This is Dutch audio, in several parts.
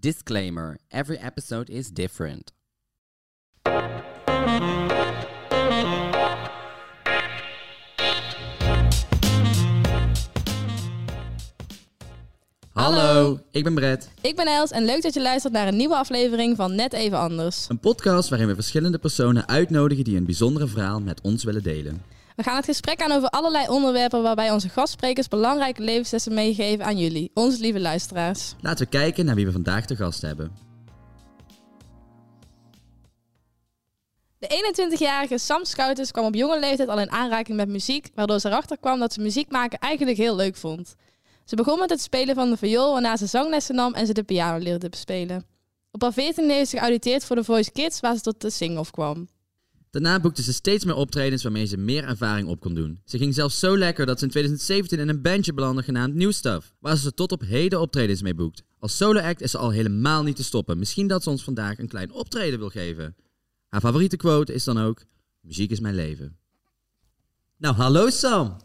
Disclaimer every episode is different. Hallo, ik ben Brett. Ik ben Els en leuk dat je luistert naar een nieuwe aflevering van Net Even Anders. Een podcast waarin we verschillende personen uitnodigen die een bijzondere verhaal met ons willen delen. We gaan het gesprek aan over allerlei onderwerpen waarbij onze gastsprekers belangrijke levenslessen meegeven aan jullie, onze lieve luisteraars. Laten we kijken naar wie we vandaag te gast hebben. De 21-jarige Sam Schouters kwam op jonge leeftijd al in aanraking met muziek, waardoor ze erachter kwam dat ze muziek maken eigenlijk heel leuk vond. Ze begon met het spelen van de viool, waarna ze zanglessen nam en ze de piano leerde bespelen. Op haar 14 heeft ze geauditeerd voor de Voice Kids, waar ze tot de sing-off kwam. Daarna boekte ze steeds meer optredens waarmee ze meer ervaring op kon doen. Ze ging zelfs zo lekker dat ze in 2017 in een bandje belandde genaamd New Stuff, waar ze tot op heden optredens mee boekt. Als solo act is ze al helemaal niet te stoppen. Misschien dat ze ons vandaag een klein optreden wil geven. Haar favoriete quote is dan ook: Muziek is mijn leven. Nou, hallo Sam.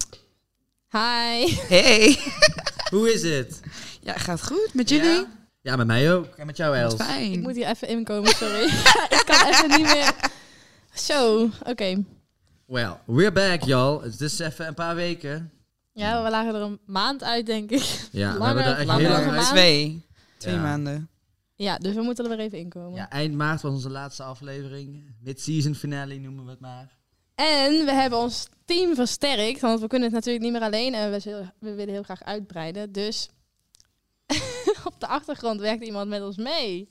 Hi! Hey. Hoe is het? Ja, gaat goed met jullie? Ja? Ja, met mij ook. En met jou, Els. Fijn. Ik moet hier even inkomen, sorry. ik kan even niet meer... Zo, oké. Well, we're back, y'all. Het is dus even een paar weken. Ja, we lagen er een maand uit, denk ik. Ja, we hebben er echt heel lang. Twee. Twee Ja. maanden. Ja, dus we moeten er weer even inkomen. Ja, eind maart was onze laatste aflevering. Mid-season finale noemen we het maar. En we hebben ons team versterkt, want we kunnen het natuurlijk niet meer alleen en we, zullen- we willen heel graag uitbreiden. Dus op de achtergrond werkt iemand met ons mee.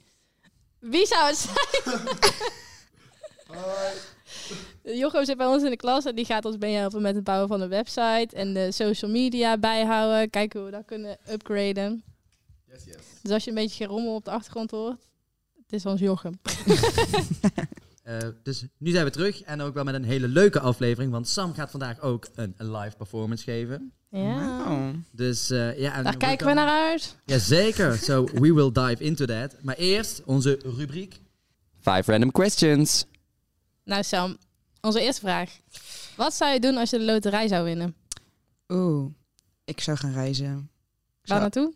Wie zou het zijn? Jochem zit bij ons in de klas en die gaat ons meehelpen met het bouwen van een website en de social media bijhouden. Kijken hoe we dat kunnen upgraden. Dus als je een beetje gerommel op de achtergrond hoort, het is ons Jochem. Eh, dus nu zijn we terug en ook wel met een hele leuke aflevering, want Sam gaat vandaag ook een, live performance geven. Ja. Dus eh, ja, en Daar kijken we naar uit. Jazeker, so we will dive into that. Maar eerst onze rubriek. Five random questions. Nou Sam, onze eerste vraag. Wat zou je doen als je de loterij zou winnen? Oeh. Ik zou gaan reizen. Waar naartoe?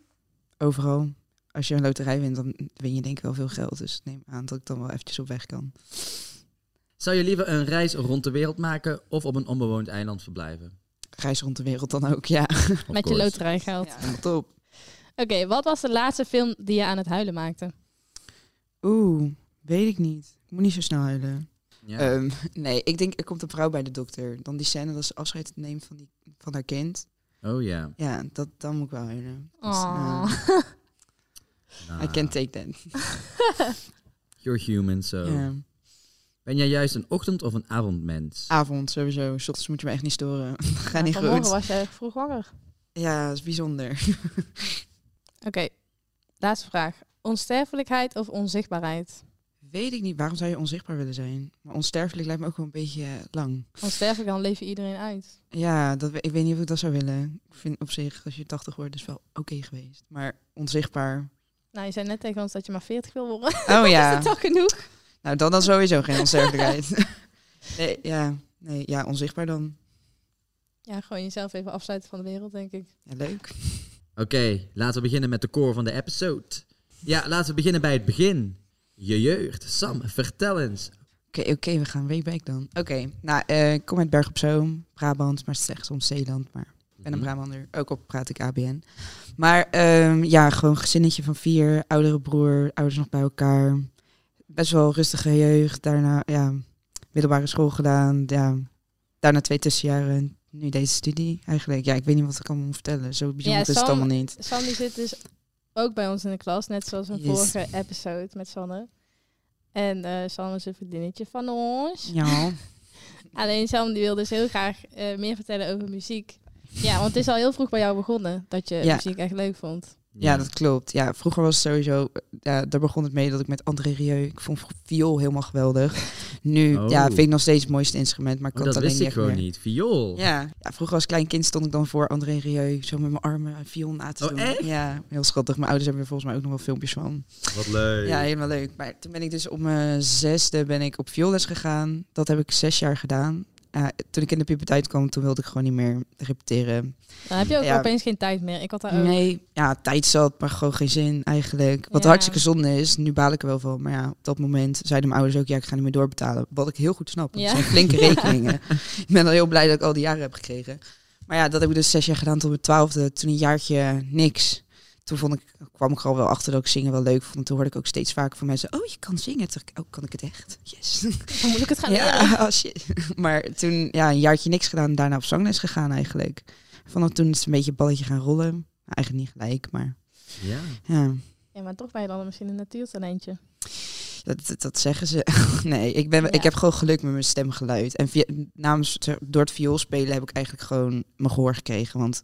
overal. Als je een loterij wint, dan win je denk ik wel veel geld. Dus neem aan dat ik dan wel eventjes op weg kan. Zou je liever een reis rond de wereld maken of op een onbewoond eiland verblijven? Reis rond de wereld dan ook, ja. Of Met je loterijgeld. ja helemaal top. Oké, wat was de laatste film die je aan het huilen maakte? Oeh, weet ik niet. Ik moet niet zo snel huilen. Ja. Ehm, nee, ik denk er komt een vrouw bij de dokter. Dan die scène dat ze afscheid neemt van, die, van haar kind. oh ja. Ja, dat, dan moet ik wel huilen. Dus, Oh. eh, Nou, I can take that. You're human, so. Ben jij juist een ochtend- of een avondmens? Avond sowieso. S ochtends moet je me echt niet storen. Ga niet Vanmorgen goed. was jij vroeg wakker. Ja, dat is bijzonder. Oké, laatste vraag. Onsterfelijkheid of onzichtbaarheid? Weet ik niet, waarom zou je onzichtbaar willen zijn? Maar onsterfelijk lijkt me ook wel een beetje eh, lang. Onsterfelijk, dan leef je iedereen uit. Ja, dat, ik weet niet of ik dat zou willen. Ik vind op zich, als je 80 wordt, is wel oké geweest. Maar onzichtbaar. Nou, je zei net tegen ons dat je maar 40 wil worden. Oh Is ja. dat toch genoeg? Nou, dan dan sowieso geen onsterfelijkheid. nee, ja. Nee, ja, onzichtbaar dan. Ja, gewoon jezelf even afsluiten van de wereld, denk ik. Ja, leuk. Oké, laten we beginnen met de core van de episode. Ja, laten we beginnen bij het begin. Je jeugd. Sam, vertel eens. Oké, oké, we gaan way back dan. Oké, nou, eh, ik kom uit Berg op Zoom, Brabant, maar het is echt soms Zeeland. Maar ik ben een Mhm. Brabander, ook al praat ik ABN. Maar ehm, ja, gewoon gezinnetje van vier, oudere broer, ouders nog bij elkaar. Best wel rustige jeugd. Daarna, ja, middelbare school gedaan. Ja, daarna twee tussenjaren. Nu deze studie eigenlijk. Ja, ik weet niet wat ik allemaal moet vertellen. Zo bijzonder is het allemaal niet. Sam die zit dus ook bij ons in de klas, net zoals een Yes. vorige episode met Sanne. En eh Sam is een vriendinnetje van ons. Ja, Alleen Sam die wil dus heel graag eh, meer vertellen over muziek. Ja, want het is al heel vroeg bij jou begonnen dat je Ja. muziek echt leuk vond. Ja, dat klopt. Ja, vroeger was het sowieso, ja, daar begon het mee dat ik met André Rieu, ik vond viool helemaal geweldig. Nu, Oh. ja, vind ik nog steeds het mooiste instrument, maar ik Oh, kan dat het alleen wist ik niet echt gewoon meer. niet. Viool. Ja. ja, vroeger als klein kind stond ik dan voor André Rieu, zo met mijn armen een viool na te Oh, doen. echt? Ja, heel schattig. Mijn ouders hebben er volgens mij ook nog wel filmpjes van. Wat leuk. Ja, helemaal leuk. Maar toen ben ik dus op mijn zesde ben ik op vioolles gegaan. Dat heb ik zes jaar gedaan. Ja, toen ik in de puberteit kwam, toen wilde ik gewoon niet meer repeteren. Dan heb je ook Ja. opeens geen tijd meer. Ik had daar ook. Nee, ja, tijd zat, maar gewoon geen zin eigenlijk. Wat Ja. hartstikke zonde is, nu baal ik er wel van. Maar ja, op dat moment zeiden mijn ouders ook, ja, ik ga niet meer doorbetalen. Wat ik heel goed snap, Ja. het zijn flinke rekeningen. ik ben al heel blij dat ik al die jaren heb gekregen. Maar ja, dat heb ik dus zes jaar gedaan tot mijn twaalfde. Toen een jaartje niks. Toen vond ik, kwam ik al wel achter dat ik zingen wel leuk vond. En toen hoorde ik ook steeds vaker van mensen, oh, je kan zingen. Toen ik, oh, kan ik het echt? Yes. Dan moet ik het gaan leren. Ja, oh shit. Maar toen ja, een jaartje niks gedaan, daarna op zangles gegaan eigenlijk. Vanaf toen is het een beetje een balletje gaan rollen. Eigenlijk niet gelijk, maar Ja. ja, Ja, maar toch ben je dan misschien een natuurtalentje. dat, dat, dat zeggen ze. nee, ik, ben, Ja. ik heb gewoon geluk met mijn stemgeluid. En via, namens, door het viool spelen heb ik eigenlijk gewoon mijn gehoor gekregen. Want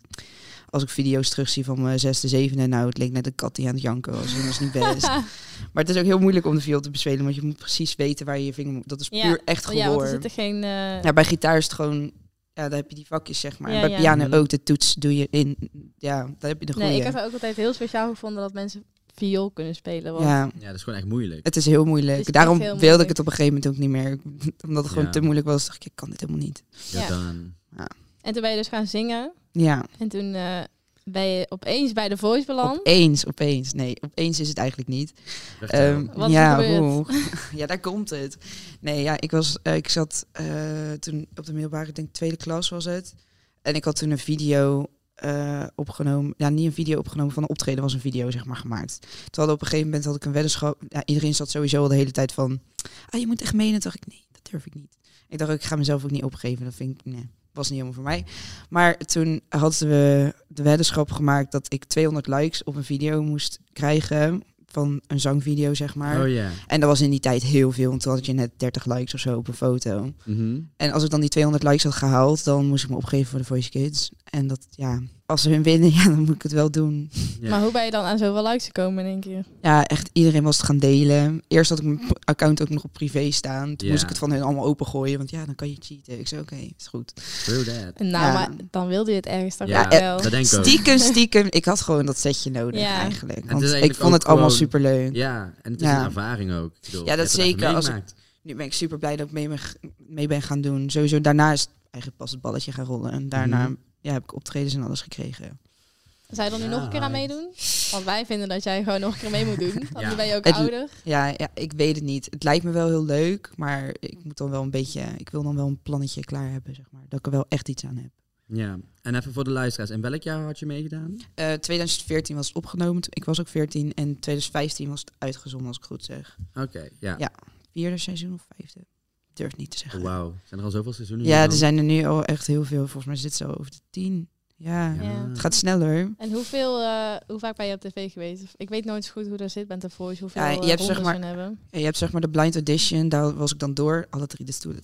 als ik video's terugzie van mijn zesde, zevende, nou, het leek net een kat die aan het janken was. En dat is niet best. maar het is ook heel moeilijk om de viool te bespelen, want je moet precies weten waar je je vinger moet. Dat is Ja. puur echt ja, gehoor. want er zitten geen... eh, Ja, bij gitaar is het gewoon... Ja, daar heb je die vakjes, zeg maar. Ja, bij ja. piano ook, de toets doe je in... Ja, daar heb je de goede. nee, ik heb ook altijd heel speciaal gevonden dat mensen viool kunnen spelen. Want ja, ja, dat is gewoon echt moeilijk. het is heel moeilijk. is Daarom heel wilde moeilijk. ik het op een gegeven moment ook niet meer. Omdat het gewoon Ja. te moeilijk was. dacht ik, ik kan dit helemaal niet. Ja, Ja. dan. En toen ben je dus gaan zingen. Ja, En toen eh, ben je opeens bij The Voice beland. opeens, opeens. Nee, opeens is het eigenlijk niet. Ehm, Wat is er ja, gebeurd? hoe? ja, daar komt het. Nee, ja, ik was, eh, ik zat eh, toen op de middelbare, ik denk tweede klas was het. En ik had toen een video eh, opgenomen. Ja, niet een video opgenomen van een optreden, was een video zeg maar gemaakt. Terwijl op een gegeven moment had ik een weddenschap. Ja, iedereen zat sowieso al de hele tijd van, ah, je moet echt menen. Toen dacht ik, nee, dat durf ik niet. Ik dacht, ook, ik ga mezelf ook niet opgeven. Dat vind ik, nee, was niet helemaal voor mij. Maar toen hadden we de weddenschap gemaakt dat ik 200 likes op een video moest krijgen van een zangvideo, zeg maar. oh. En dat was in die tijd heel veel, want toen had je net 30 likes of zo op een foto. Mhm. En als ik dan die 200 likes had gehaald, dan moest ik me opgeven voor de Voice Kids. En dat, ja, als ze hun winnen, ja, dan moet ik het wel doen. Ja. Maar hoe ben je dan aan zoveel likes gekomen in één keer? Ja, echt iedereen was het gaan delen. Eerst had ik mijn account ook nog op privé staan. Toen Ja. moest ik het van hun allemaal opengooien, want ja, dan kan je cheaten. Ik zei, oké, is goed. True that. Nou, Ja. maar dan wilde je het ergens toch Ja, eh, wel. dat denk ik ook. Stiekem, stiekem, ik had gewoon dat setje nodig Ja. eigenlijk. Want ik vond het allemaal gewoon- superleuk. Ja, en het is Ja. een ervaring ook. Ik bedoel, Ja, dat zeker. Als ik-. Nu ben ik super blij dat ik mee mee ben gaan doen. Sowieso daarna is eigenlijk pas het balletje gaan rollen. En daarna Mhm. Ja, heb ik optredens en alles gekregen. Zou je er nu nog een keer aan meedoen? Want wij vinden dat jij gewoon nog een keer mee moet doen. Want Ja. nu ben je ook Het- ouder. Ja, ja, ik weet het niet. Het lijkt me wel heel leuk, maar ik moet dan wel een beetje, ik wil dan wel een plannetje klaar hebben, zeg maar. Dat ik er wel echt iets aan heb. Ja, en even voor de luisteraars. In welk jaar had je meegedaan? Eh 2014 was het opgenomen, ik was ook 14. En 2015 was het uitgezonden, als ik goed zeg. Oké, ja. Ja. Vierde seizoen of vijfde? Durf niet te zeggen. Wauw, zijn er al zoveel seizoenen? Ja, er zijn er nu al echt heel veel. Volgens mij zit het zo over de tien. Ja, Ja. het gaat sneller. En hoeveel, eh, hoe vaak ben je op tv geweest? Ik weet nooit zo goed hoe dat zit met The Voice. Hoeveel Ja, je je hebt zeg maar- hebben. En je hebt zeg maar de blind audition, daar was ik dan door. Alle drie de stoelen.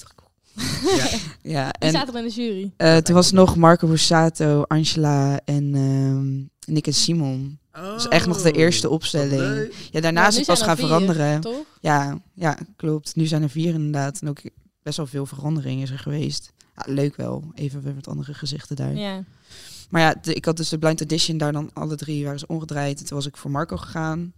Ja. Ja, Wie en er in de jury? eh, toen was nog Marco Borsato, Angela en ehm Nick en Simon. Dat is echt nog de eerste opstelling. Oh. Ja, daarna Ja, is het pas gaan vier, veranderen. Toch? Ja, ja, klopt. Nu zijn er vier inderdaad. En ook best wel veel veranderingen is er geweest. Ja, leuk wel. Even weer wat andere gezichten daar. Ja. Maar ja, de- ik had dus de blind audition daar dan alle drie waren ze omgedraaid. En toen was ik voor Marco gegaan.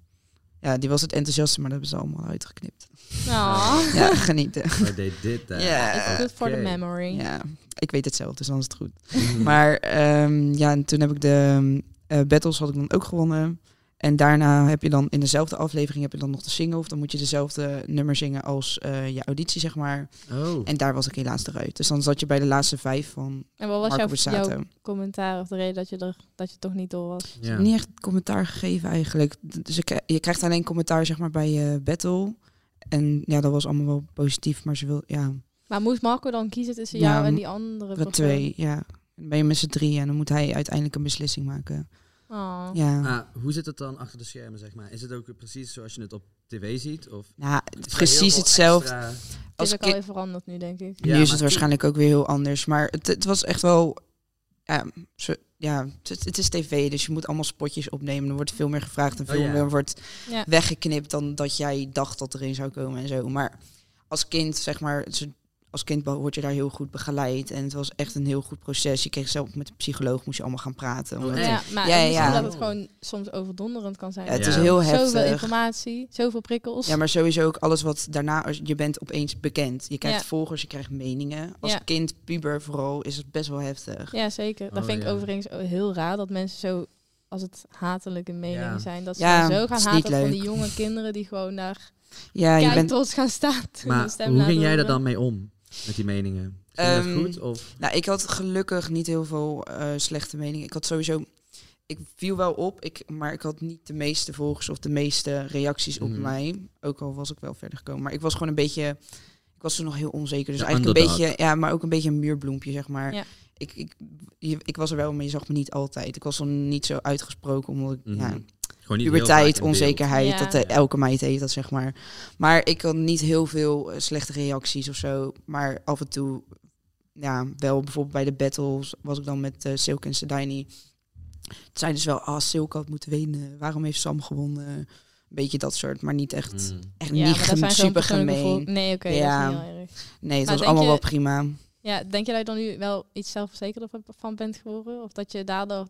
Ja, die was het enthousiaste, maar dat hebben ze allemaal uitgeknipt. Oh. Ja, genieten. They did that. Ja. Good for the Oké. memory. Ja, ik weet het zelf, dus dan is het goed. Maar ehm, ja, en toen heb ik de eh, battles had ik dan ook gewonnen. En daarna heb je dan in dezelfde aflevering heb je dan nog de single. Of dan moet je dezelfde nummer zingen als eh, je auditie, zeg maar. Oh. En daar was ik helaas eruit. Dus dan zat je bij de laatste vijf van En wat was Marco jouw, commentaar of de reden dat je er dat je toch niet door was? Ik ja. heb niet echt commentaar gegeven eigenlijk. Dus je, krij- je krijgt alleen commentaar zeg maar bij je battle. En ja, dat was allemaal wel positief. Maar ze wil, ja, Maar moest Marco dan kiezen tussen Ja, jou en die andere er persoon? twee, ja. Dan ben je met z'n drieën en dan moet hij uiteindelijk een beslissing maken. Oh. Ja. Ah, hoe zit het dan achter de schermen, zeg maar? Is het ook precies zoals je het op tv ziet? Of Nou, precies hetzelfde. extra- Het Als is ook alweer veranderd nu, denk ik. Ja, nu is het waarschijnlijk ook weer heel anders. Maar het, het was echt wel. Ja, zo, ja het, het is tv, dus je moet allemaal spotjes opnemen. Er wordt veel meer gevraagd en Oh, veel ja. meer wordt Ja. weggeknipt dan dat jij dacht dat erin zou komen en zo. Maar als kind, zeg maar, ze- als kind word je daar heel goed begeleid. En het was echt een heel goed proces. Je kreeg zelf met de psycholoog, moest je allemaal gaan praten. Omdat-? Ja, maar Ja, ja, ja. dat het gewoon soms overdonderend kan zijn. Ja, het Ja. is heel Zoveel heftig. informatie, zoveel prikkels. Ja, maar sowieso ook alles wat daarna, als je bent opeens bekend. Je krijgt Ja. volgers, je krijgt meningen. Als Ja. kind, puber vooral, is het best wel heftig. Ja, zeker. Dat Oh, vind ik overigens heel raar dat mensen zo, als het hatelijke meningen Ja. zijn, dat ze zo gaan haten van leuk. die jonge kinderen die gewoon daar Ja, je bent trots gaan staan. Maar hoe ging jij daar dan mee om? Met die meningen? Ging Ehm, dat goed? Of? Nou, ik had gelukkig niet heel veel eh, slechte meningen. Ik had sowieso. Ik viel wel op, ik, maar ik had niet de meeste volgers of de meeste reacties op Mhm. mij. Ook al was ik wel verder gekomen. Maar ik was gewoon een beetje. Ik was toen nog heel onzeker. Dus De eigenlijk een beetje. Ja, maar ook een beetje een muurbloempje, zeg maar. Ja. Ik, ik, je- ik was er wel, maar je zag me niet altijd. Ik was nog niet zo uitgesproken, omdat ik. Mhm. Ja, Gewoon niet puberteit, onzekerheid, Ja. dat eh, elke meid heeft dat, zeg maar. Maar ik had niet heel veel eh, slechte reacties of zo. Maar af en toe, ja, wel bijvoorbeeld bij de battles was ik dan met eh Silke en Sedini. Het zijn dus wel, ah, Silke had moeten winnen. Waarom heeft Sam gewonnen? Een beetje dat soort, maar niet echt, Mm. echt Ja, niet maar dat gem- super gemeen. Nee, oké, Ja. dat is niet heel erg. Nee, het Maar was allemaal je- wel prima. Ja, denk je dat je dan nu wel iets zelfverzekerder van- van bent geworden? Of dat je daardoor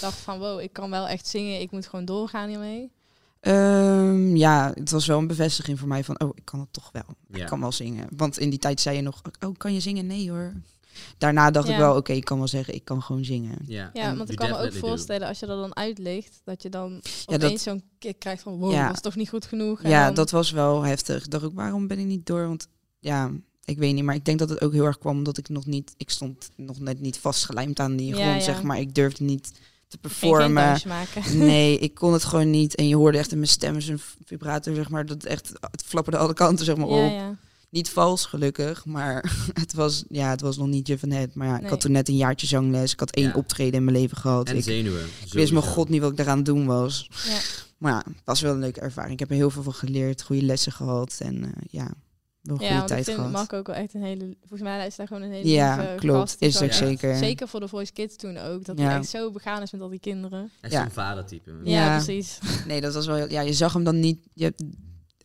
dacht van, wow, ik kan wel echt zingen, ik moet gewoon doorgaan hiermee? Ehm, ja, het was wel een bevestiging voor mij van, oh, ik kan het toch wel. Ja. Ik kan wel zingen. Want in die tijd zei je nog, oh, kan je zingen? Nee hoor. Daarna dacht ik wel, oké, ik kan wel zeggen, ik kan gewoon zingen. Ja. Ja, want ik kan me ook do. voorstellen, als je er dan uitlicht, dat je dan Ja, opeens dat- zo'n kick krijgt van, wow, Ja. dat is toch niet goed genoeg? En Ja, dan- dat was wel heftig. Ik dacht ook, waarom ben ik niet door? Want ja, ik weet niet, maar ik denk dat het ook heel erg kwam omdat ik nog niet, ik stond nog net niet vastgelijmd aan die Ja, grond, ja. zeg maar. Ik durfde niet te performen. dansje maken. Nee, ik kon het gewoon niet. En je hoorde echt in mijn stem zo'n vibrator, zeg maar, dat echt, het flapperde alle kanten, zeg maar, Ja, op. ja. Niet vals, gelukkig, maar het was, ja, het was nog niet je van het. Maar ja, ik Nee. had toen net een jaartje zangles. Ik had één Ja. optreden in mijn leven gehad. En ik zenuwen. ik wist mijn god niet wat ik daaraan het doen was. Ja. Maar ja, het was wel een leuke ervaring. Ik heb er heel veel van geleerd, goede lessen gehad en eh, ja, wel een Ja, goede want ik tijd vind gehad. Marco ook wel echt een hele... Volgens mij is daar gewoon een hele Ja, lieve klopt. Is ook echt- zeker. Zeker voor de Voice Kids toen ook. Dat Ja. hij echt zo begaan is met al die kinderen. Is Ja. zo'n vadertype. Ja, Ja. precies. Nee, dat was wel. heel- Ja, je zag hem dan niet. Je, hebt-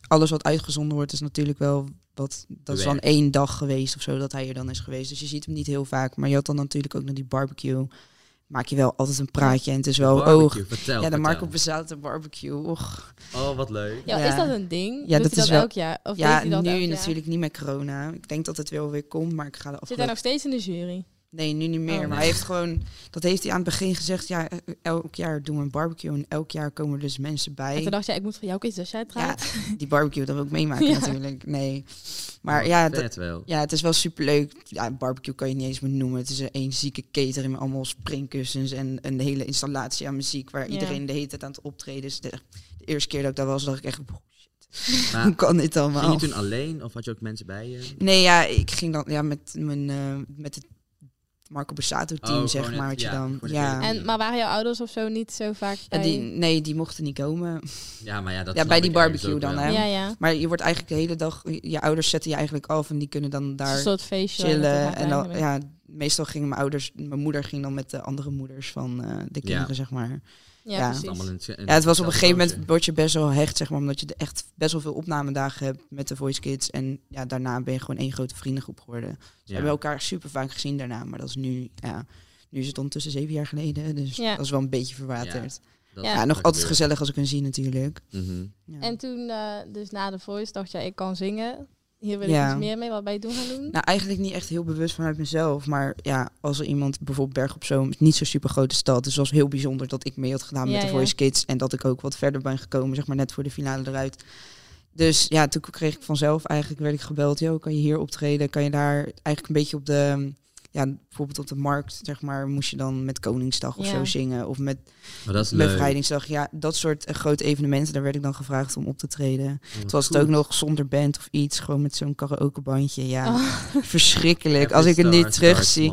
alles wat uitgezonden wordt is natuurlijk wel wat. Dat is dan één dag geweest of zo dat hij er dan is geweest. Dus je ziet hem niet heel vaak. Maar je had dan natuurlijk ook nog die barbecue. Maak je wel altijd een praatje en het is wel Barbecue, oog. Vertel, Ja, de. Marco Bezatte barbecue. Och. Oh, wat leuk. Ja, Ja. is dat een ding? Ja, Doet dat is dat wel- elk jaar? Of Ja, dat nu elk jaar? natuurlijk niet met corona. Ik denk dat het wel weer komt, maar ik ga de Zit hij afgelopen... nog steeds in de jury? Nee, nu niet meer. Oh, maar hij heeft gewoon... Dat heeft hij aan het begin gezegd. Ja, eh, elk jaar doen we een barbecue. En elk jaar komen er dus mensen bij. En toen dacht jij, ik moet voor jou kiezen als jij het Ja, die barbecue, dat wil ik meemaken Ja. natuurlijk. Nee. Maar ja, dat, wel. ja, het is wel superleuk. Ja, barbecue kan je niet eens meer noemen. Het is een één zieke catering met allemaal springkussens en een hele installatie aan muziek waar Ja. iedereen de hele tijd aan het optreden is. De, de eerste keer dat ik daar was, dacht ik echt, oh, Maar hoe kan dit ging allemaal? je toen alleen of had je ook mensen bij je? Nee, ja, ik ging dan ja, met, mijn, eh, met het Marco Borsato team, Oh, zeg gewoon maar. het- Wat je dan, ja. En, maar waren jouw ouders of zo niet zo vaak Ja, die, nee, die mochten niet komen. Ja, maar ja, dat Ja, bij die ergens barbecue dan, hè? ja, ja. Maar je wordt eigenlijk de hele dag, je ouders zetten je eigenlijk af en die kunnen dan daar een soort feestje. chillen. En dan, ja, meestal gingen mijn ouders, mijn moeder ging dan met de andere moeders van eh, de kinderen, zeg maar. Ja, ja. Het allemaal in in Ja, het was op een gegeven moment, word je best wel hecht, zeg maar, omdat je echt best wel veel opnamedagen hebt met de Voice Kids. En ja, daarna ben je gewoon één grote vriendengroep geworden. We Ja. hebben elkaar super vaak gezien daarna, maar dat is nu, ja, nu is het ondertussen zeven jaar geleden, dus Ja. dat is wel een beetje verwaterd. Dat Ja. Nog altijd gezellig als ik hen zie natuurlijk. Mhm. Ja. En toen, eh, dus na de voice, dacht jij, ik kan zingen. Hier wil ik Ja. iets meer mee. Wat ben je toen gaan doen? Nou, eigenlijk niet echt heel bewust vanuit mezelf. Maar ja, als er iemand, bijvoorbeeld Berg op Zoom, niet zo'n super grote stad. Dus het was heel bijzonder dat ik mee had gedaan Ja, met de. Voice Kids. En dat ik ook wat verder ben gekomen, zeg maar net voor de finale eruit. Dus ja, toen kreeg ik vanzelf eigenlijk, werd ik gebeld. Yo, kan je hier optreden? Kan je daar eigenlijk een beetje op de, ja, bijvoorbeeld op de markt, zeg maar, moest je dan met Koningsdag of Ja. zo zingen. Of met. Bevrijdingsdag. Ja, dat soort eh, grote evenementen, daar werd ik dan gevraagd om op te treden. Oh, Het was het ook nog zonder band of iets, gewoon met zo'n karaokebandje. Ja, Oh. verschrikkelijk. Als ik het niet terugzie.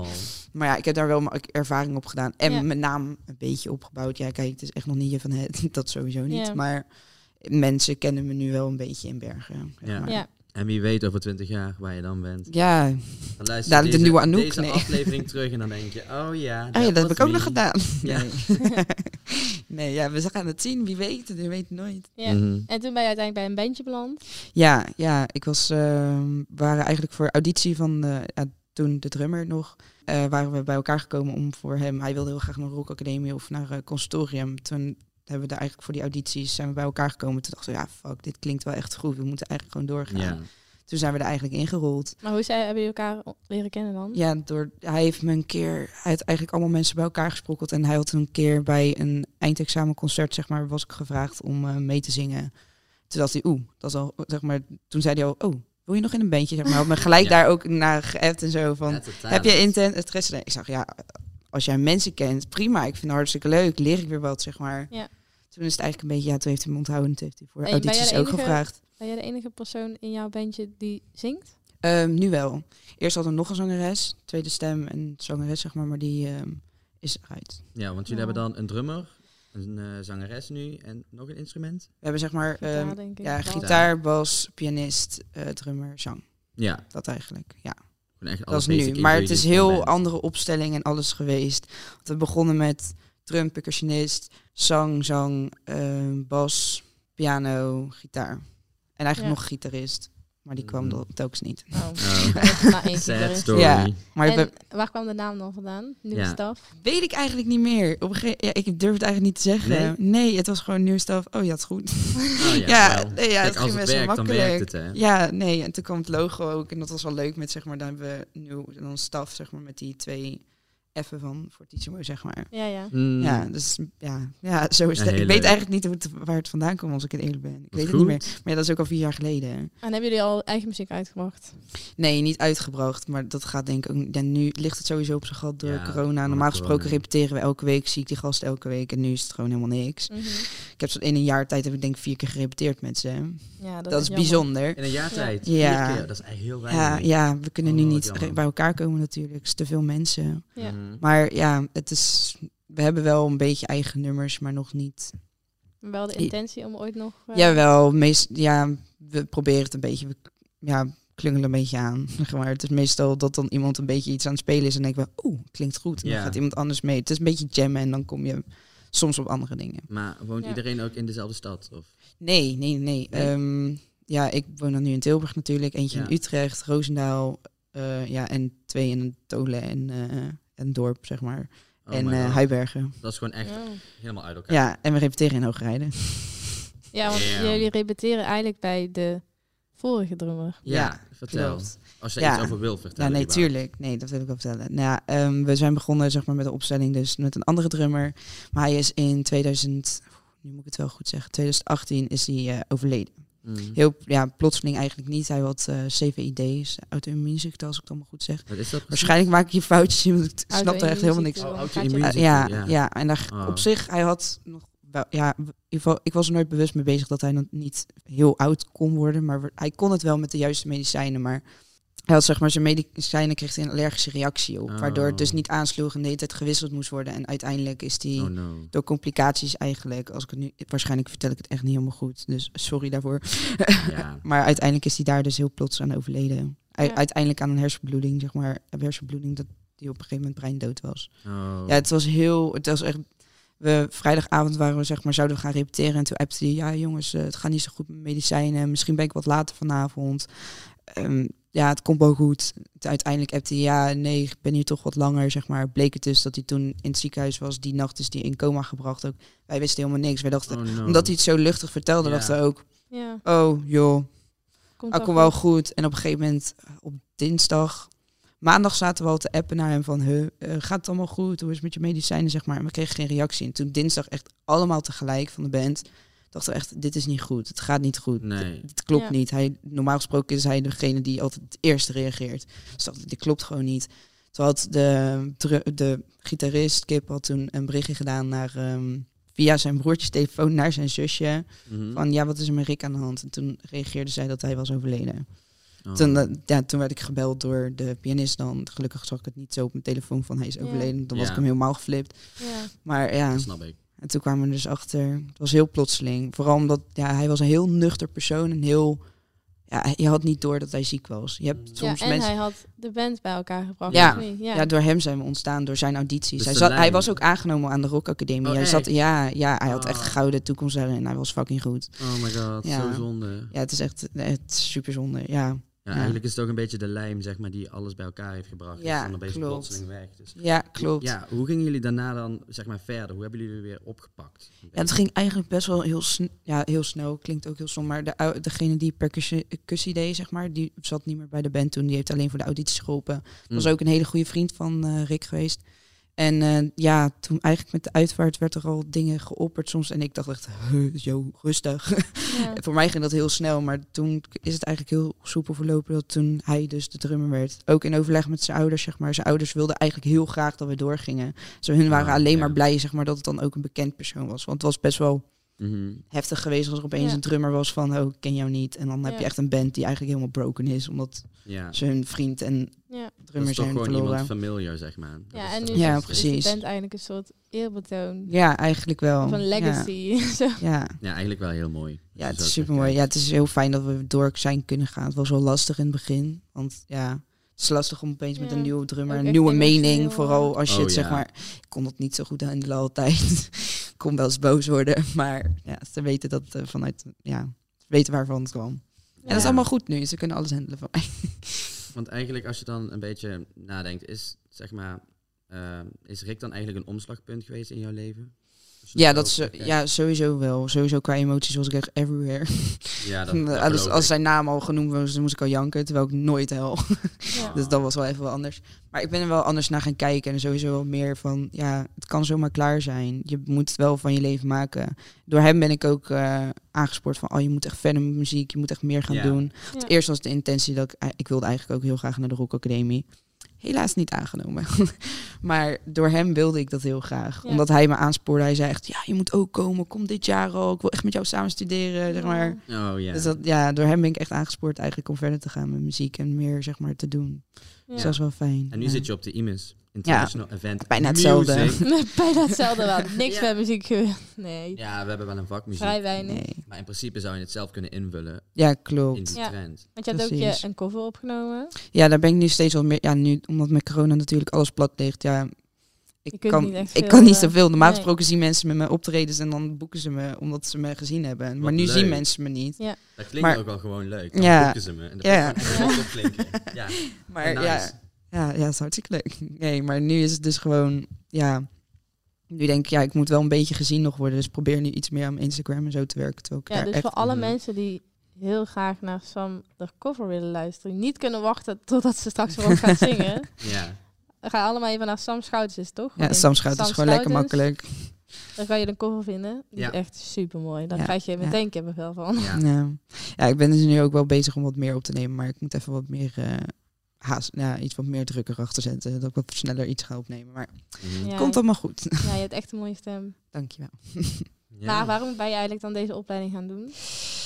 Maar ja, ik heb daar wel mijn ervaring op gedaan. En Ja. mijn naam een beetje opgebouwd. Ja, kijk, het is echt nog niet je van het. Dat sowieso niet. Ja. Maar mensen kennen me nu wel een beetje in Bergen. zeg Ja. maar. Ja. En wie weet over twintig jaar waar je dan bent. Ja, Dan luister je Dadelijk de deze, nieuwe Anouk, deze nee. aflevering terug en dan denk je, oh ja, oh, ja dat heb ik ook me. nog gedaan. Ja. Nee. Nee, ja, we gaan het zien. Wie weet, je weet nooit. Ja. Mhm. En toen ben je uiteindelijk bij een bandje beland. Ja, ja, ik was, ehm, we waren eigenlijk voor auditie van eh, ja, toen de drummer nog, eh, waren we bij elkaar gekomen om voor hem, hij wilde heel graag naar Rock Academie of naar eh, conservatorium. Toen hebben we daar eigenlijk voor die audities zijn we bij elkaar gekomen. Toen dachten we, ja, fuck, dit klinkt wel echt goed. We moeten eigenlijk gewoon doorgaan. Ja. Toen zijn we er eigenlijk ingerold. Maar hoe zij, hebben jullie elkaar leren kennen dan? Ja, door, hij heeft me een keer, hij had eigenlijk allemaal mensen bij elkaar gesprokkeld. En hij had een keer bij een eindexamenconcert, zeg maar, was ik gevraagd om eh, mee te zingen. Toen dacht hij, oeh, dat is al, zeg maar, toen zei hij al, oh, wil je nog in een bandje? Zeg maar, me gelijk Ja. daar ook naar geappt en zo van, Ja, heb je intent interesse? Ik zag, ja, als jij mensen kent, prima. Ik vind het hartstikke leuk, leer ik weer wat, zeg maar. Ja. Toen is het eigenlijk een beetje, ja, toen heeft hij me onthouden. Toen heeft hij voor En ben jij audities de ook enige- gevraagd. Ben jij de enige persoon in jouw bandje die zingt? Ehm, nu wel. Eerst hadden we nog een zangeres, tweede stem en zangeres, zeg maar, maar die ehm, is eruit. Ja, want jullie Oh. hebben dan een drummer, een eh, zangeres nu en nog een instrument. We hebben zeg maar Gitaar, ehm, denk ik. ja, bas. gitaar, bas, pianist, eh, drummer, zang. Ja, Dat eigenlijk, ja. Echt Dat is nu. Maar het is heel andere opstelling en alles geweest. Want we begonnen met drum, percussionist, zang, zang, ehm, bas, piano, gitaar. En eigenlijk Ja. nog gitarist. Maar die kwam er telkens niet. Oh. Oh. Sad story. Ja. Maar En waar kwam de naam dan vandaan? Nieuwe Ja. staf? weet ik eigenlijk niet meer. Op een ja, ik durf het eigenlijk niet te zeggen. Nee, het was gewoon nieuw staf. Oh ja, het is goed. Oh, ja, Ja, nee, ja, Kijk, het ging best wel dan makkelijk. werkt het, hè? Ja, nee, en toen kwam het logo ook. En dat was wel leuk met, zeg maar, dan hebben we nu dan staf, zeg maar, met die twee F'en van Fortissimo, zeg maar. Ja, ja. Mm. Ja, dus ja, ja zo is Ja, het. Ik weet eigenlijk niet hoe het, waar het vandaan komt als ik het eerlijk ben. Ik weet het niet meer. Maar ja, dat is ook al vier jaar geleden. En hebben jullie al eigen muziek uitgebracht? Nee, niet uitgebracht, maar dat gaat denk ik ook. Ja, nu ligt het sowieso op zijn gat door Ja, corona. Normaal gesproken corona. repeteren we elke week, zie ik die gasten elke week. En nu is het gewoon helemaal niks. Mhm. Ik heb zo in een jaar tijd heb ik denk ik vier keer gerepeteerd met ze. Ja, dat, Dat, is bijzonder. In een jaar tijd. Ja. Keer, Dat is echt heel Ja, weinig. ja, we kunnen Oh, nu wat niet bij elkaar komen natuurlijk. Het is te veel mensen. Ja. Mhm. Maar ja, het is, we hebben wel een beetje eigen nummers, maar nog niet. Wel de intentie om ooit nog... eh, Jawel, meest, ja, we proberen het een beetje, we, ja, klungelen een beetje aan. Maar. Het is meestal dat dan iemand een beetje iets aan het spelen is en denken we, oeh, klinkt goed. En Ja. dan gaat iemand anders mee. Het is een beetje jammen en dan kom je soms op andere dingen. Maar woont Ja. iedereen ook in dezelfde stad? Of? Nee, nee, nee. Nee? Ehm, ja, ik woon dan nu in Tilburg natuurlijk. Eentje Ja. in Utrecht, Roosendaal, eh, ja, en twee in Tolen en eh een dorp, zeg maar. Oh en my eh. Huibergen. Dat is gewoon echt Oh. helemaal uit elkaar. Ja, en we repeteren in Hoogrijden. Ja, want Ja. jullie repeteren eigenlijk bij de vorige drummer. Ja, vertel. klopt. Als je Ja. iets over wil Ja, vertellen. nee, überhaupt. tuurlijk. Nee, dat wil ik wel vertellen. Nou ja, ehm, we zijn begonnen zeg maar, met de opstelling dus met een andere drummer. Maar hij is in 2000, nu moet ik het wel goed zeggen, 2018 is hij eh, overleden. Mhm. Heel ja, plotseling eigenlijk niet. Hij had eh CVID, auto-immuunziekte als ik het allemaal goed zeg. Wat is dat precies? Waarschijnlijk maak ik hier foutjes in, want ik snap er echt helemaal niks Auto-immuunziekte, Oh, je- Uh, ja, ja. ja, en daar, Oh. op zich, hij had nog wel, ja, in ieder geval, ik was er nooit bewust mee bezig dat hij nog niet heel oud kon worden, maar hij kon het wel met de juiste medicijnen, maar hij had zeg maar zijn medicijnen kreeg hij een allergische reactie op, waardoor het dus Oh. niet aansloeg en de hele tijd gewisseld moest worden en uiteindelijk is hij Oh no. door complicaties eigenlijk, als ik het nu, waarschijnlijk vertel ik het echt niet helemaal goed, dus sorry daarvoor, Ja. maar uiteindelijk is hij daar dus heel plots aan overleden. U- Ja. Uiteindelijk aan een hersenbloeding, zeg maar, een hersenbloeding dat die op een gegeven moment breindood was. Oh. Ja, het was heel, het was echt. We, vrijdagavond waren we zeg maar, zouden we gaan repeteren. En toen appte hij, ja jongens, eh, het gaat niet zo goed met medicijnen. Misschien ben ik wat later vanavond. Ehm, ja, het komt wel goed. Uiteindelijk appte hij, ja nee, ik ben hier toch wat langer, zeg maar. Bleek het dus dat hij toen in het ziekenhuis was. Die nacht is hij in coma gebracht ook. Wij wisten helemaal niks. Wij dachten, Oh, no. omdat hij het zo luchtig vertelde, Ja. dachten we ook, Ja, oh joh, komt dat wel komt wel goed. goed. En op een gegeven moment, op dinsdag, maandag zaten we al te appen naar hem van, huh, eh, gaat het allemaal goed? Hoe is het met je medicijnen, zeg maar? En we kregen geen reactie. En toen dinsdag echt allemaal tegelijk van de band, dachten we echt, dit is niet goed. Het gaat niet goed. Nee. Dit klopt Ja. niet. Hij, normaal gesproken is hij degene die altijd het eerste reageert. Dus dacht dit klopt gewoon niet. Toen had de, de gitarist, Kip, had toen een berichtje gedaan naar... ehm, via zijn broertjes telefoon naar zijn zusje. Mhm. Van ja, wat is er met Rick aan de hand? En toen reageerde zij dat hij was overleden. Oh. Toen, eh, ja, toen werd ik gebeld door de pianist dan. Gelukkig zag ik het niet zo op mijn telefoon van hij is Ja. overleden. Dan was Ja. ik hem helemaal geflipt. Ja. Maar ja, Dat snap ik. En toen kwamen we dus achter. Het was heel plotseling. Vooral omdat ja, hij was een heel nuchter persoon. En heel, ja, je had niet door dat hij ziek was. Je hebt Ja, soms en mensen... hij had de band bij elkaar gebracht. Ja. Ja. ja. door hem zijn we ontstaan, door zijn audities. Dus hij, zat, hij was ook aangenomen aan de Rock Academie. Oh, hij zat, ja, ja, hij had echt Oh. een gouden toekomst daarin. Hij was fucking goed. Oh my god, Ja. zo zonde. Ja, het is echt, echt super zonde. Ja, Ja, eigenlijk is het ook een beetje de lijm, zeg maar, die alles bij elkaar heeft gebracht. Ja, Ja, dan een beetje klopt. plotseling weg. Dus. ja klopt. Ja. Ja, hoe gingen jullie daarna dan, zeg maar, verder? Hoe hebben jullie weer opgepakt? het ging eigenlijk best wel heel, sn ja, heel snel. Klinkt ook heel stom. Maar de, degene die percussie deed, zeg maar, die zat niet meer bij de band toen. Die heeft alleen voor de audities geholpen. Hm. was ook een hele goede vriend van eh, Rick geweest. En eh, ja, toen eigenlijk met de uitvaart werd er al dingen geopperd soms. En ik dacht echt, "Huh, yo, rustig. Ja. Voor mij ging dat heel snel, maar toen is het eigenlijk heel soepel verlopen dat toen hij dus de drummer werd. Ook in overleg met zijn ouders, zeg maar. Zijn ouders wilden eigenlijk heel graag dat we doorgingen. Dus hun waren Ah, alleen ja. maar blij, zeg maar, dat het dan ook een bekend persoon was. Want het was best wel Mhm. heftig geweest als er opeens Ja. een drummer was van, oh, ik ken jou niet. En dan heb je echt een band die eigenlijk helemaal broken is, omdat Ja, ze hun vriend en Ja. dat drummer is toch zijn gewoon verloren. iemand familiar, zeg maar. Dat Ja, en nu is, Ja, het- is precies. de band eigenlijk een soort eerbetoon. Ja, eigenlijk wel. Ja. legacy. Zo. Ja, Ja, eigenlijk wel heel mooi. ja, het is super mooi. Ja, het is heel fijn dat we door zijn kunnen gaan. Het was wel lastig in het begin. Want ja, het is lastig om opeens met een nieuwe drummer, een nieuwe mening. Vooral als je Oh, het zeg ja. maar. Ik kon het niet zo goed handelen altijd. ik kon wel eens boos worden. Maar ja, ze weten dat eh, vanuit. Ja, ze weten waarvan het kwam. En dat is allemaal goed nu. Ze kunnen alles handelen van mij. Want eigenlijk, als je dan een beetje nadenkt, is, zeg maar, eh, is Rick dan eigenlijk een omslagpunt geweest in jouw leven? Je Ja, dat is, terugkijkt. ja, sowieso wel. Sowieso qua emoties was ik echt everywhere. ja dat, dat als, als zijn naam al genoemd was, dan moest ik al janken. Terwijl ik nooit hel. Ja. Dus dat was wel even wel anders. Maar ik ben er wel anders naar gaan kijken. En sowieso wel meer van, ja, het kan zomaar klaar zijn. Je moet het wel van je leven maken. Door hem ben ik ook eh, aangespoord van, oh, je moet echt verder met muziek. Je moet echt meer gaan Ja. doen. Ja. Eerst was de intentie dat ik, ik wilde eigenlijk ook heel graag naar de Rock Academie. Helaas niet aangenomen. maar door hem wilde ik dat heel graag. Ja. Omdat hij me aanspoorde. Hij zei echt, ja, je moet ook komen. Kom dit jaar al. Ik wil echt met jou samen studeren, zeg maar. Oh ja. Dus dat, ja, door hem ben ik echt aangespoord eigenlijk om verder te gaan met muziek en meer zeg maar te doen. Ja. Dus dat is wel fijn. En nu ja. zit je op de IMUS, International Event bijna hetzelfde. Bijna hetzelfde wel. Niks Ja. met muziek. Nee. Ja, we hebben wel een vakmuziek. Vrij weinig. Nee. Maar in principe zou je het zelf kunnen invullen Ja, in klopt. die Ja. trend. Want je had ook je een cover opgenomen. Ja, daar ben ik nu steeds wel meer. Ja, nu omdat met corona natuurlijk alles plat ligt. Ja, ik kan, niet ik veel, kan niet eh, zoveel. Normaal nee. gesproken zien mensen met mijn optredens en dan boeken ze me omdat ze me gezien hebben. Maar nu leuk. zien mensen me niet. Ja. Dat klinkt Maar- ook wel gewoon leuk. Dan Ja. boeken ze me. En dat Ja. ja. Ja, Maar nice. ja, ja, ja, het is hartstikke leuk. Nee, maar nu is het dus gewoon, ja. Nu denk ik, ja, ik moet wel een beetje gezien nog worden. Dus probeer nu iets meer aan Instagram en zo te werken. Terwijl ik Ja, daar dus echt voor alle Mhm. mensen die heel graag naar Sam de cover willen luisteren, die niet kunnen wachten totdat ze straks weer ook gaat zingen, ja. ga allemaal even naar Sam Schoutens, is toch? Ja, Sam Schout is gewoon lekker makkelijk. Dan kan je een cover vinden. Die Ja. is echt super mooi. Daar Ja, krijg je ja. meteen kippenvel van. Ja. Ja. ja, ik ben dus nu ook wel bezig om wat meer op te nemen. Maar ik moet even wat meer eh, haast, ja, iets wat meer druk erachter zetten. Dat ik wat sneller iets ga opnemen. Maar Mhm. Ja. komt allemaal goed. Ja, je hebt echt een mooie stem. Dankjewel. Ja. Maar waarom ben je eigenlijk dan deze opleiding gaan doen?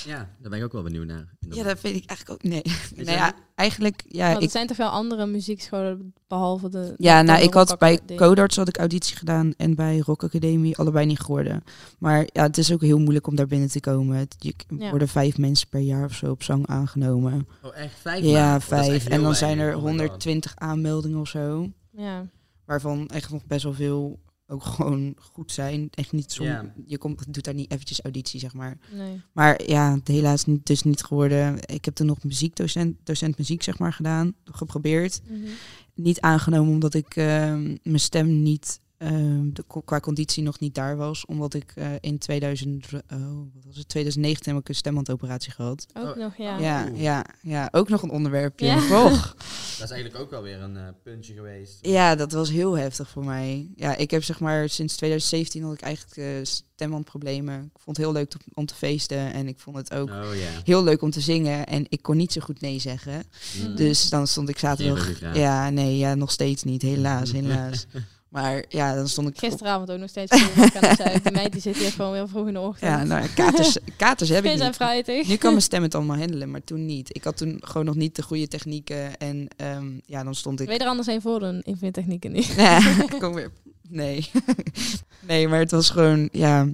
Ja, daar ben ik ook wel benieuwd naar. Ja, dat weet ik eigenlijk ook. Nee. Nou ja, eigenlijk, ja, Want er ik, zijn toch wel andere muziekscholen behalve de... ja, de nou, ik had bij? Codarts had ik auditie gedaan en bij Rock Academie allebei niet geworden. Maar ja, het is ook heel moeilijk om daar binnen te komen. Het, je, er Ja. worden vijf mensen per jaar of zo op zang aangenomen. Oh, echt? Vijf ja, vijf. En dan zijn er weinig. Oh my God. 120 aanmeldingen of zo. Ja. Waarvan echt nog best wel veel ook gewoon goed zijn. Echt niet Ja. Je komt, doet daar niet eventjes auditie, zeg maar. Nee. Maar ja, het helaas niet, dus niet geworden. Ik heb er nog muziekdocent docent muziek, zeg maar, gedaan. Geprobeerd. Mhm. Niet aangenomen omdat ik ehm, mijn stem niet... ehm, de, qua conditie nog niet daar was. Omdat ik eh, in 2000, oh, wat was het, 2019 heb ik een stembandoperatie gehad. Ook Oh, nog, ja. Ja, Oeh. ja, ja, ook nog een onderwerpje. Ja. Och. Dat is eigenlijk ook wel weer een eh, puntje geweest. Ja, dat was heel heftig voor mij. Ja, ik heb zeg maar sinds 2017 had ik eigenlijk eh stembandproblemen. Ik vond het heel leuk te- om te feesten en ik vond het ook Oh heel leuk om te zingen. En ik kon niet zo goed nee zeggen. Mm. Dus dan stond ik zaterdag... Ja, nee, ja, nog steeds niet. Helaas, helaas. Maar ja, dan stond ik... op- Gisteravond ook nog steeds zuipen. Die meid die zit hier gewoon weer vroeg in de ochtend. Ja, nou, katers, katers heb ik niet. Nu kan mijn stem het allemaal handelen, maar toen niet. Ik had toen gewoon nog niet de goede technieken. En ehm, ja, dan stond ik... Weet er anders een voor doen in vind technieken niet. Ja, kom weer. Nee. nee, maar het was gewoon, ja.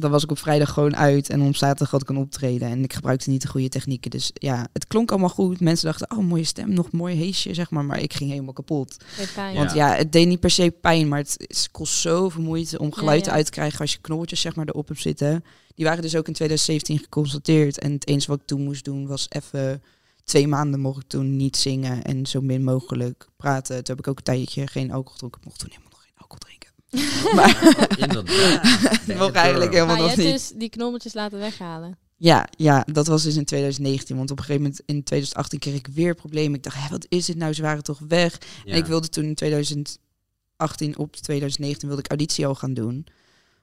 Dan was ik op vrijdag gewoon uit en op zaterdag had ik een optreden. En ik gebruikte niet de goede technieken. Dus ja, het klonk allemaal goed. Mensen dachten, oh, mooie stem, nog mooi heesje, zeg maar. Maar ik ging helemaal kapot. Pijn. Want ja, het deed niet per se pijn, maar het, kost zoveel moeite om geluid ja. uit te krijgen als je knobbeltjes zeg maar erop hebt zitten. Die waren dus ook in 2017 geconstateerd. En het enige wat ik toen moest doen was even twee maanden mocht ik toen niet zingen en zo min mogelijk praten. Toen heb ik ook een tijdje geen alcohol gedronken. Ik mocht toen helemaal nog geen alcohol drinken. maar Inderdaad. ik mocht eigenlijk maar helemaal je nog hebt niet. dus die knobbeltjes laten weghalen. Ja, ja, dat was dus in 2019. Want op een gegeven moment in 2018 kreeg ik weer problemen. Ik dacht, hé, wat is dit nou? Ze waren toch weg? Ja. En ik wilde toen in 2018 op 2019 wilde ik auditie al gaan doen.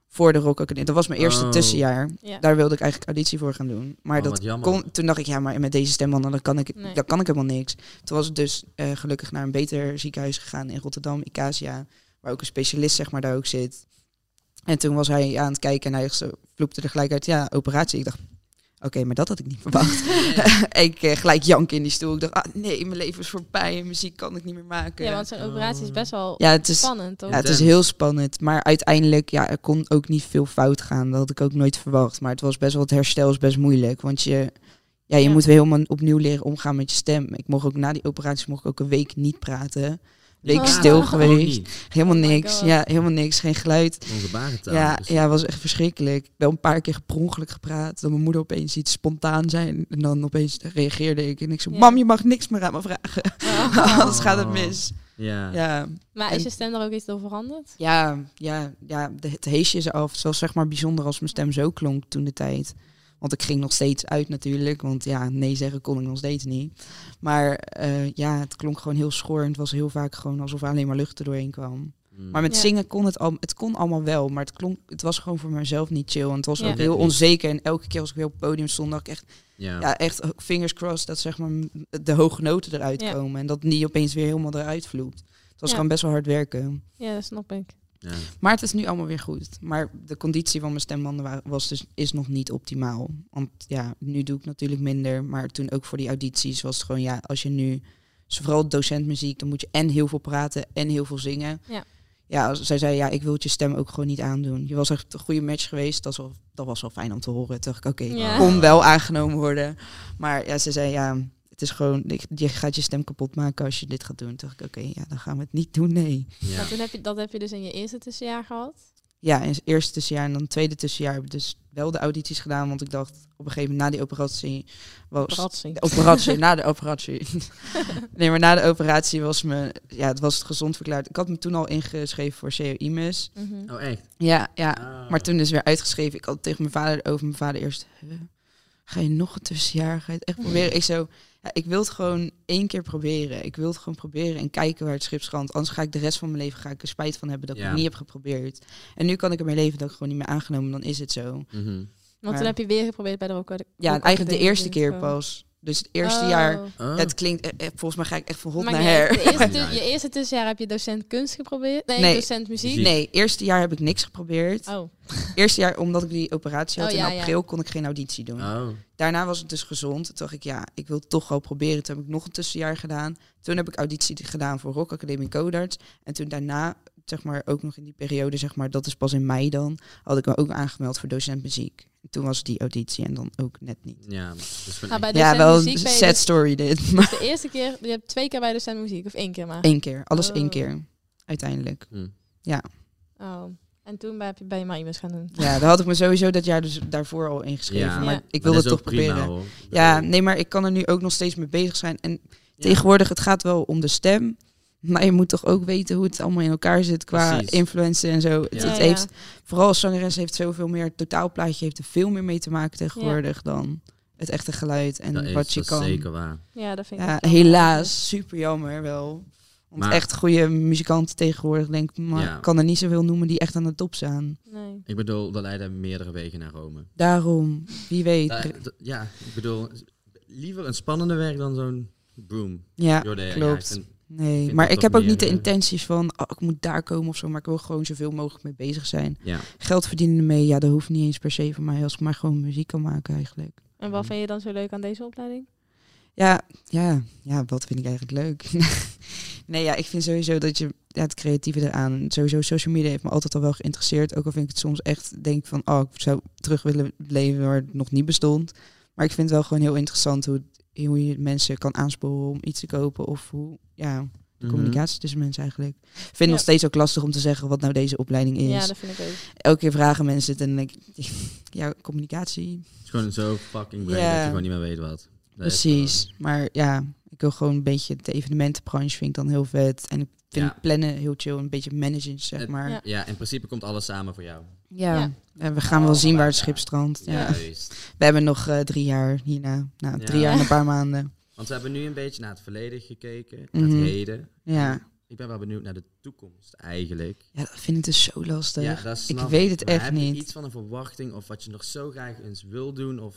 Voor de Rock Academie. Dat was mijn eerste Oh. tussenjaar. Ja. Daar wilde ik eigenlijk auditie voor gaan doen. Maar Oh, dat kon, toen dacht ik, ja, maar met deze stembanden dan kan ik, Nee. dan kan ik helemaal niks. Toen was ik dus eh, gelukkig naar een beter ziekenhuis gegaan in Rotterdam, Icasia. Waar ook een specialist zeg maar daar ook zit. En toen was hij aan het kijken en hij zo vloepte er gelijk uit, ja, operatie. Ik dacht, oké, maar dat had ik niet verwacht. ik eh, gelijk janken in die stoel. Ik dacht, ah, nee, mijn leven is voorbij en muziek kan ik niet meer maken. Ja, want zo'n operatie is best wel ja, het is, spannend, toch? ja, het is heel spannend. Maar uiteindelijk, ja, er kon ook niet veel fout gaan. Dat had ik ook nooit verwacht. Maar het was best wel, het herstel is best moeilijk. Want je, ja, je Ja. moet weer helemaal opnieuw leren omgaan met je stem. Ik mocht ook na die operatie mocht ik ook een week niet praten. Oh. stil geweest. Helemaal Oh niks. Ja, helemaal niks. Geen geluid. Onze barentaal. Ja, dus- ja, was echt verschrikkelijk. Wel een paar keer per ongeluk gepraat. Dat mijn moeder opeens iets spontaan zei. En dan opeens reageerde ik. En ik zo, Ja. mam, je mag niks meer aan me vragen. Oh. Anders gaat het mis. Ja. Ja, Maar En- is je stem daar ook iets door veranderd? Ja, ja, ja de, het heesje is af. Het was zeg maar bijzonder als mijn stem zo klonk toen de tijd. Want ik ging nog steeds uit natuurlijk. Want ja, nee zeggen kon ik nog steeds niet. Maar eh, ja, het klonk gewoon heel schor. En het was heel vaak gewoon alsof er alleen maar lucht er doorheen kwam. Mm. Maar met Ja. zingen kon het al, het kon allemaal wel. Maar het, klonk, het was gewoon voor mezelf niet chill. En het was Ja. ook heel onzeker. En elke keer als ik weer op het podium stond, dacht ik echt, ja. ja, echt fingers crossed dat zeg maar de hoge noten eruit Ja. komen. En dat niet opeens weer helemaal eruit vloept. Het was Ja. gewoon best wel hard werken. Ja, dat snap ik. Ja. Maar het is nu allemaal weer goed. Maar de conditie van mijn stembanden wa- was dus, is nog niet optimaal. Want ja, nu doe ik natuurlijk minder. Maar toen ook voor die audities was het gewoon, ja, als je nu, dus vooral docent muziek, dan moet je en heel veel praten en heel veel zingen. Ja. Ja, zij zei, ja, ik wil je stem ook gewoon niet aandoen. Je was echt een goede match geweest. Dat, is wel, dat was wel fijn om te horen. Toen dacht ik, oké, Ja. kon wel aangenomen worden. Maar ja, ze zei, ja, het is gewoon, je gaat je stem kapot maken als je dit gaat doen. Toen dacht ik, oké, ja, dan gaan we het niet doen, nee. Ja. Maar toen heb je, dat heb je dus in je eerste tussenjaar gehad? Ja, in het eerste tussenjaar en dan het tweede tussenjaar heb ik dus wel de audities gedaan. Want ik dacht op een gegeven moment na die operatie was... Operatie. De operatie, na de operatie. nee, maar na de operatie was me... Ja, het was gezond verklaard. Ik had me toen al ingeschreven voor COIMUS. Mhm. Oh, echt? Ja, ja. Ah. Maar toen is weer uitgeschreven. Ik had tegen mijn vader over mijn vader eerst... "Huh? Ga je nog een tussenjaar? Ga je het echt proberen? Ik zo... Ja, ik wil het gewoon één keer proberen. Ik wil het gewoon proberen en kijken waar het schip strandt. Anders ga ik de rest van mijn leven ga ik er spijt van hebben dat ik Ja. het niet heb geprobeerd. En nu kan ik ermee leven dat ik gewoon niet meer aangenomen. Dan is het zo. Mhm. Want Maar- toen heb je weer geprobeerd bij de Rock Ja, eigenlijk de eerste keer het pas. Dus het eerste Oh. jaar. Oh. Het klinkt, eh, eh, volgens mij ga ik echt van hot Maar naar her. eerste, je eerste tussenjaar heb je docent kunst geprobeerd? Nee, Nee. docent muziek? Nee, eerste jaar heb ik niks geprobeerd. Oh, Eerste jaar, omdat ik die operatie had Oh, in ja, ja. april, kon ik geen auditie doen. Oh. Daarna was het dus gezond. Toen dacht ik, ja, ik wil het toch wel proberen. Toen heb ik nog een tussenjaar gedaan. Toen heb ik auditie gedaan voor Rock Academie Codarts. En toen daarna, zeg maar, ook nog in die periode, zeg maar, dat is pas in mei dan, had ik me ook aangemeld voor docent muziek. En toen was die auditie en dan ook net niet. Ja, dus Nou, bij Ja, wel een sad dus- story dit. Maar de eerste keer, je hebt twee keer bij docent muziek, of één keer maar? één keer, alles Oh. één keer, uiteindelijk. Hm. Oh. En toen ben je, ben je maar iemand gaan doen. Ja, daar had ik me sowieso dat jaar dus daarvoor al ingeschreven. Ja. Maar Ja. ik wilde dat het toch prima, proberen. hoor. Ja, nee, maar ik kan er nu ook nog steeds mee bezig zijn. En Ja. tegenwoordig, het gaat wel om de stem. Maar je moet toch ook weten hoe het allemaal in elkaar zit qua Precies. influencen en zo. Het, Ja. het Ja, heeft, ja. vooral als zangeres heeft zoveel meer, het totaalplaatje heeft er veel meer mee te maken tegenwoordig dan het echte geluid en Dat is, wat je dat is kan. zeker waar. Ja, dat vind ik Ja, helaas, super jammer wel. Want Maar- echt goede muzikanten tegenwoordig, denk ik, maar Ja. ik kan er niet zoveel noemen die echt aan de top staan. Nee. Ik bedoel, er leiden meerdere wegen naar Rome. Daarom, wie weet. Da- ja, ik bedoel, liever een spannende werk dan zo'n boom. ja, Jordea. Klopt. Nee, maar ik heb ook niet de eh, intenties van, oh, ik moet daar komen of zo, maar ik wil gewoon zoveel mogelijk mee bezig zijn. ja. Geld verdienen ermee, ja, dat hoeft niet eens per se van mij, als ik maar gewoon muziek kan maken eigenlijk. En wat vind je dan zo leuk aan deze opleiding? Ja, ja, ja, wat vind ik eigenlijk leuk? nee, ja, ik vind sowieso dat je ja, het creatieve eraan. Sowieso social media heeft me altijd al wel geïnteresseerd. Ook al vind ik het soms echt, denk van, oh, ik zou terug willen leven waar het nog niet bestond. Maar ik vind het wel gewoon heel interessant hoe, het- hoe je mensen kan aansporen om iets te kopen. Of hoe, ja, de Mhm. communicatie tussen mensen eigenlijk. Ik vind het nog steeds ook lastig om te zeggen wat nou deze opleiding is. Ja, dat vind ik ook. Elke keer vragen mensen het en dan denk ik, ja, communicatie. Het is gewoon zo fucking breed Ja. dat je gewoon niet meer weet wat. Dat Precies. Maar ja, ik wil gewoon een beetje de evenementenbranche vind ik dan heel vet. En ik vind Ja. plannen heel chill. Een beetje managen, zeg maar. Ja, in principe komt alles samen voor jou. Ja. En we gaan wel zien waar het schip strandt. Ja. We hebben nog eh, drie jaar hierna. Nou, Ja. drie jaar en een paar maanden. Want we hebben nu een beetje naar het verleden gekeken, naar Mhm. het heden. Ja. Ik ben wel benieuwd naar de toekomst eigenlijk. ja, dat vind ik dus zo lastig. Ja, dat ik weet het Maar echt heb je niet. iets van een verwachting of wat je nog zo graag eens wil doen of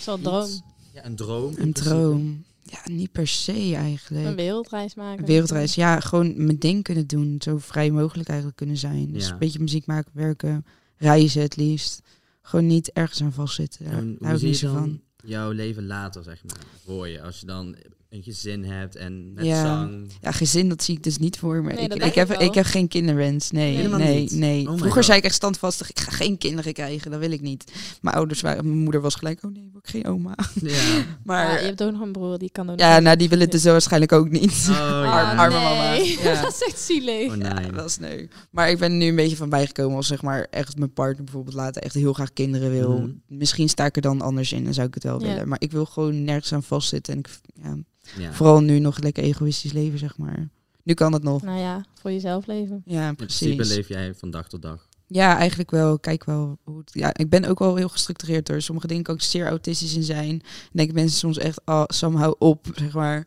Zo'n droom. Ja, een droom. Een principe. droom. Ja, niet per se eigenlijk. Een wereldreis maken. Een wereldreis. Ja, gewoon mijn ding kunnen doen. Zo vrij mogelijk eigenlijk kunnen zijn. Dus Ja. een beetje muziek maken, werken, reizen het liefst. Gewoon niet ergens aan vastzitten. Daar En hou ik niet zo van. jouw leven later, zeg maar, voor je? Als je dan een gezin hebt en met Ja. zang. Ja, gezin, dat zie ik dus niet voor me. Nee, ik, ik, heb, ik wel. ik heb geen kinderwens. Nee, Helemaal nee, niet? nee. Oh Vroeger God. zei ik echt standvastig, ik ga geen kinderen krijgen. Dat wil ik niet. Mijn ouders waren, mijn moeder was gelijk, oh nee, ik wil geen oma. Ja. Maar Ja, ja, je hebt ook nog een broer, die kan ook nog nou, die willen het dus waarschijnlijk ook niet. Oh ja. Arm- arme mama. nee. Ja. dat is echt zielig. Oh Ja, nee. dat is sneu. Maar ik ben nu een beetje van bijgekomen als zeg maar echt mijn partner bijvoorbeeld later echt heel graag kinderen wil. Mhm. Misschien sta ik er dan anders in en zou ik het wel Ja. willen. Maar ik wil gewoon nergens aan vastzitten. En ik, ja, Ja. vooral nu nog lekker egoïstisch leven, zeg maar. Nu kan het nog. Nou ja, voor jezelf leven. Ja, In principe precies. leef jij van dag tot dag. Ja, eigenlijk wel. Kijk wel hoe het, Ja, ik ben ook wel heel gestructureerd hoor. Sommige dingen kan ik zeer autistisch in zijn. Dan denken mensen soms echt, oh, Sam, hou op, zeg maar.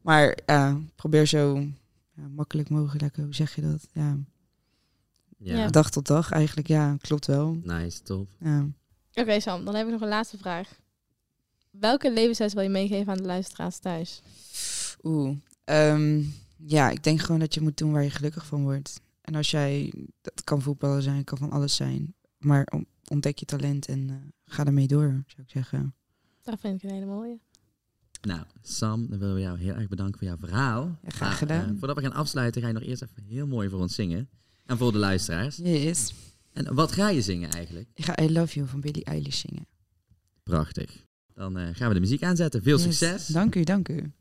Maar ja, probeer zo ja, makkelijk mogelijk. Hoe zeg je dat? Ja, Ja. Ja. dag tot dag eigenlijk. Ja, klopt wel. Nice, top. Ja. Oké Sam, dan heb ik nog een laatste vraag. Welke levensles wil je meegeven aan de luisteraars thuis? Oeh. ehm, ja, ik denk gewoon dat je moet doen waar je gelukkig van wordt. En als jij, dat kan voetballen zijn, kan van alles zijn. Maar ontdek je talent en eh, ga ermee door, zou ik zeggen. Dat vind ik een hele mooie. Nou, Sam, dan willen we jou heel erg bedanken voor jouw verhaal. Ja, graag Maar, gedaan. eh, voordat we gaan afsluiten, ga je nog eerst even heel mooi voor ons zingen. En voor de luisteraars. Yes. En wat ga je zingen eigenlijk? Ik ga I Love You van Billie Eilish zingen. Prachtig. Dan eh, gaan we de muziek aanzetten. Veel Yes. succes. Dank u, dank u.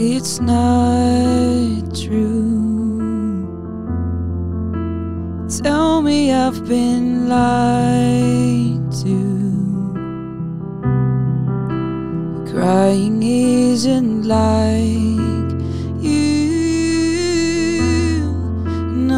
It's not true. Tell me I've been lied to. Crying isn't like you. No.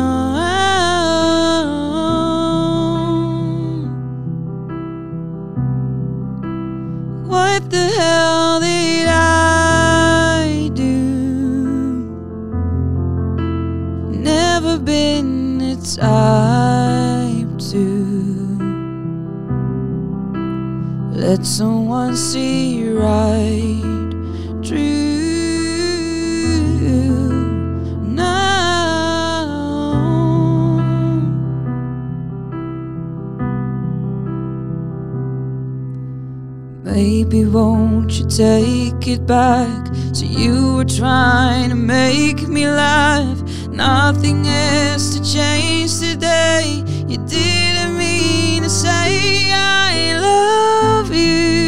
What the hell did I do? Never been the type to let someone see you right through. Now, maybe won't you take it back? So you were trying to make me laugh. Nothing has to change today. You didn't love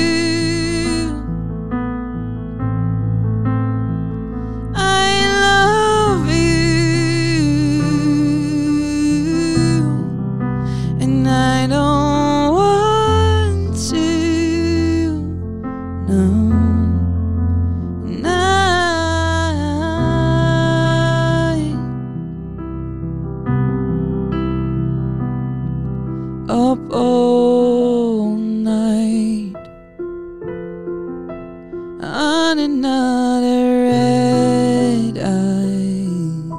on another red eye.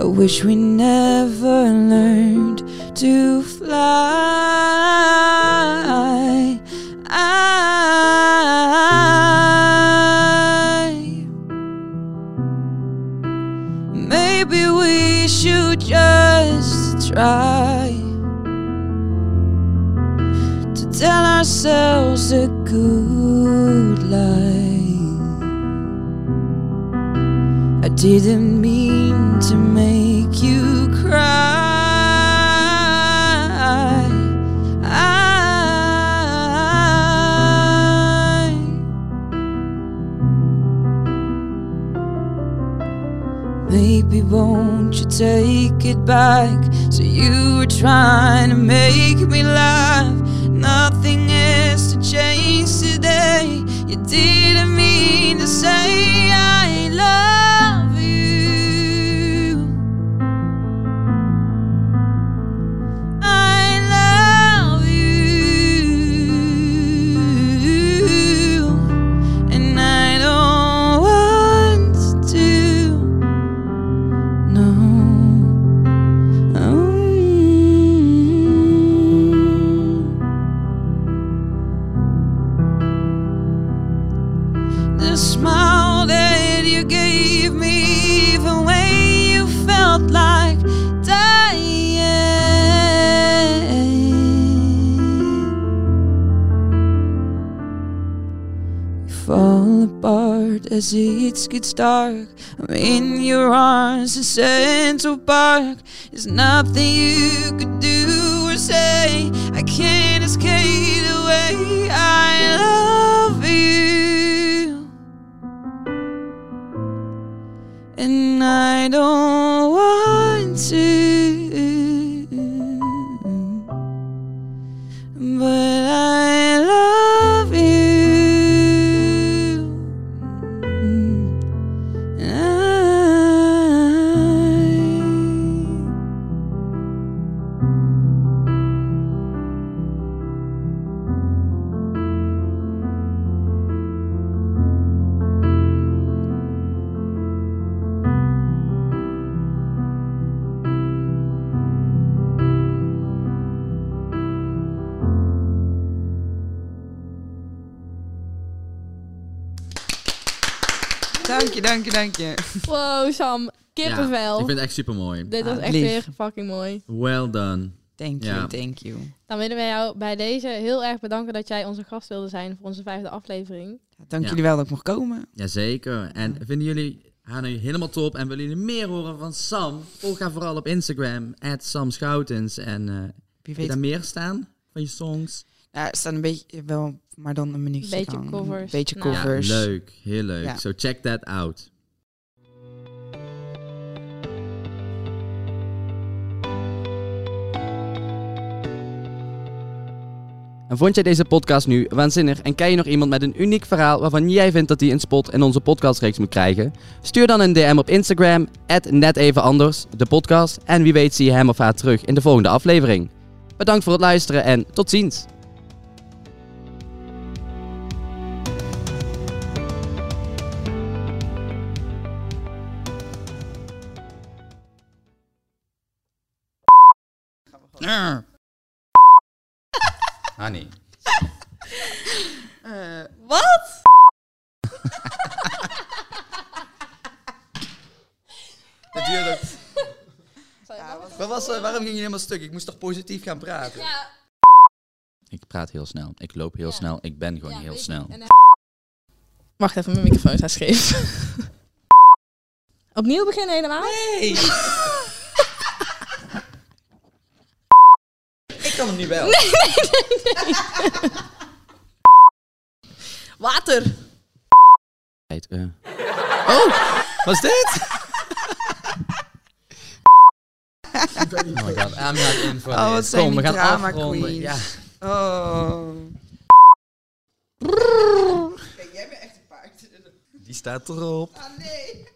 I wish we never as it gets dark. I'm in your arms in Central Park. There's nothing you could do or say. I can't escape the way I love you. And I don't want to. Dank je, dank je, dank je. Wow, Sam. Kippenvel. Ja, ik vind het echt super mooi. Dit was Ah, echt lief. weer fucking mooi. Well done. Thank you, Ja. thank you. Dan willen wij jou bij deze heel erg bedanken dat jij onze gast wilde zijn voor onze vijfde aflevering. Dank Ja. jullie wel dat ik mocht komen. Jazeker. En vinden jullie haar nu helemaal top en willen jullie meer horen van Sam? Volg haar vooral op Instagram, Sam Schoutens. En eh heb Wie je weet. daar meer staan van je songs? Ja, er staan een beetje wel, maar dan een minuutje Beetje lang. covers. Een beetje Nou. Ja, covers. leuk. Heel leuk. Ja. So check that out. En vond jij deze podcast nu waanzinnig en ken je nog iemand met een uniek verhaal waarvan jij vindt dat hij een spot in onze podcastreeks moet krijgen? Stuur dan een DM op Instagram, net even anders, de podcast. En wie weet zie je hem of haar terug in de volgende aflevering. Bedankt voor het luisteren en tot ziens! Ging je helemaal stuk? Ik moest toch positief gaan praten? Ja. Ik praat heel snel. Ik loop heel Ja. snel. Ik ben gewoon Ja, heel snel. En, eh, Wacht even, mijn microfoon staat scheef. Opnieuw beginnen helemaal? Nee! ik kan hem niet wel. Water! Eh. Oh, was dit? oh not in for Oh, wat zijn Kom, we die gaan drama afronden. queens. Ja. Oh. Kijk, jij bent echt een paard. Die staat erop. Ah, nee.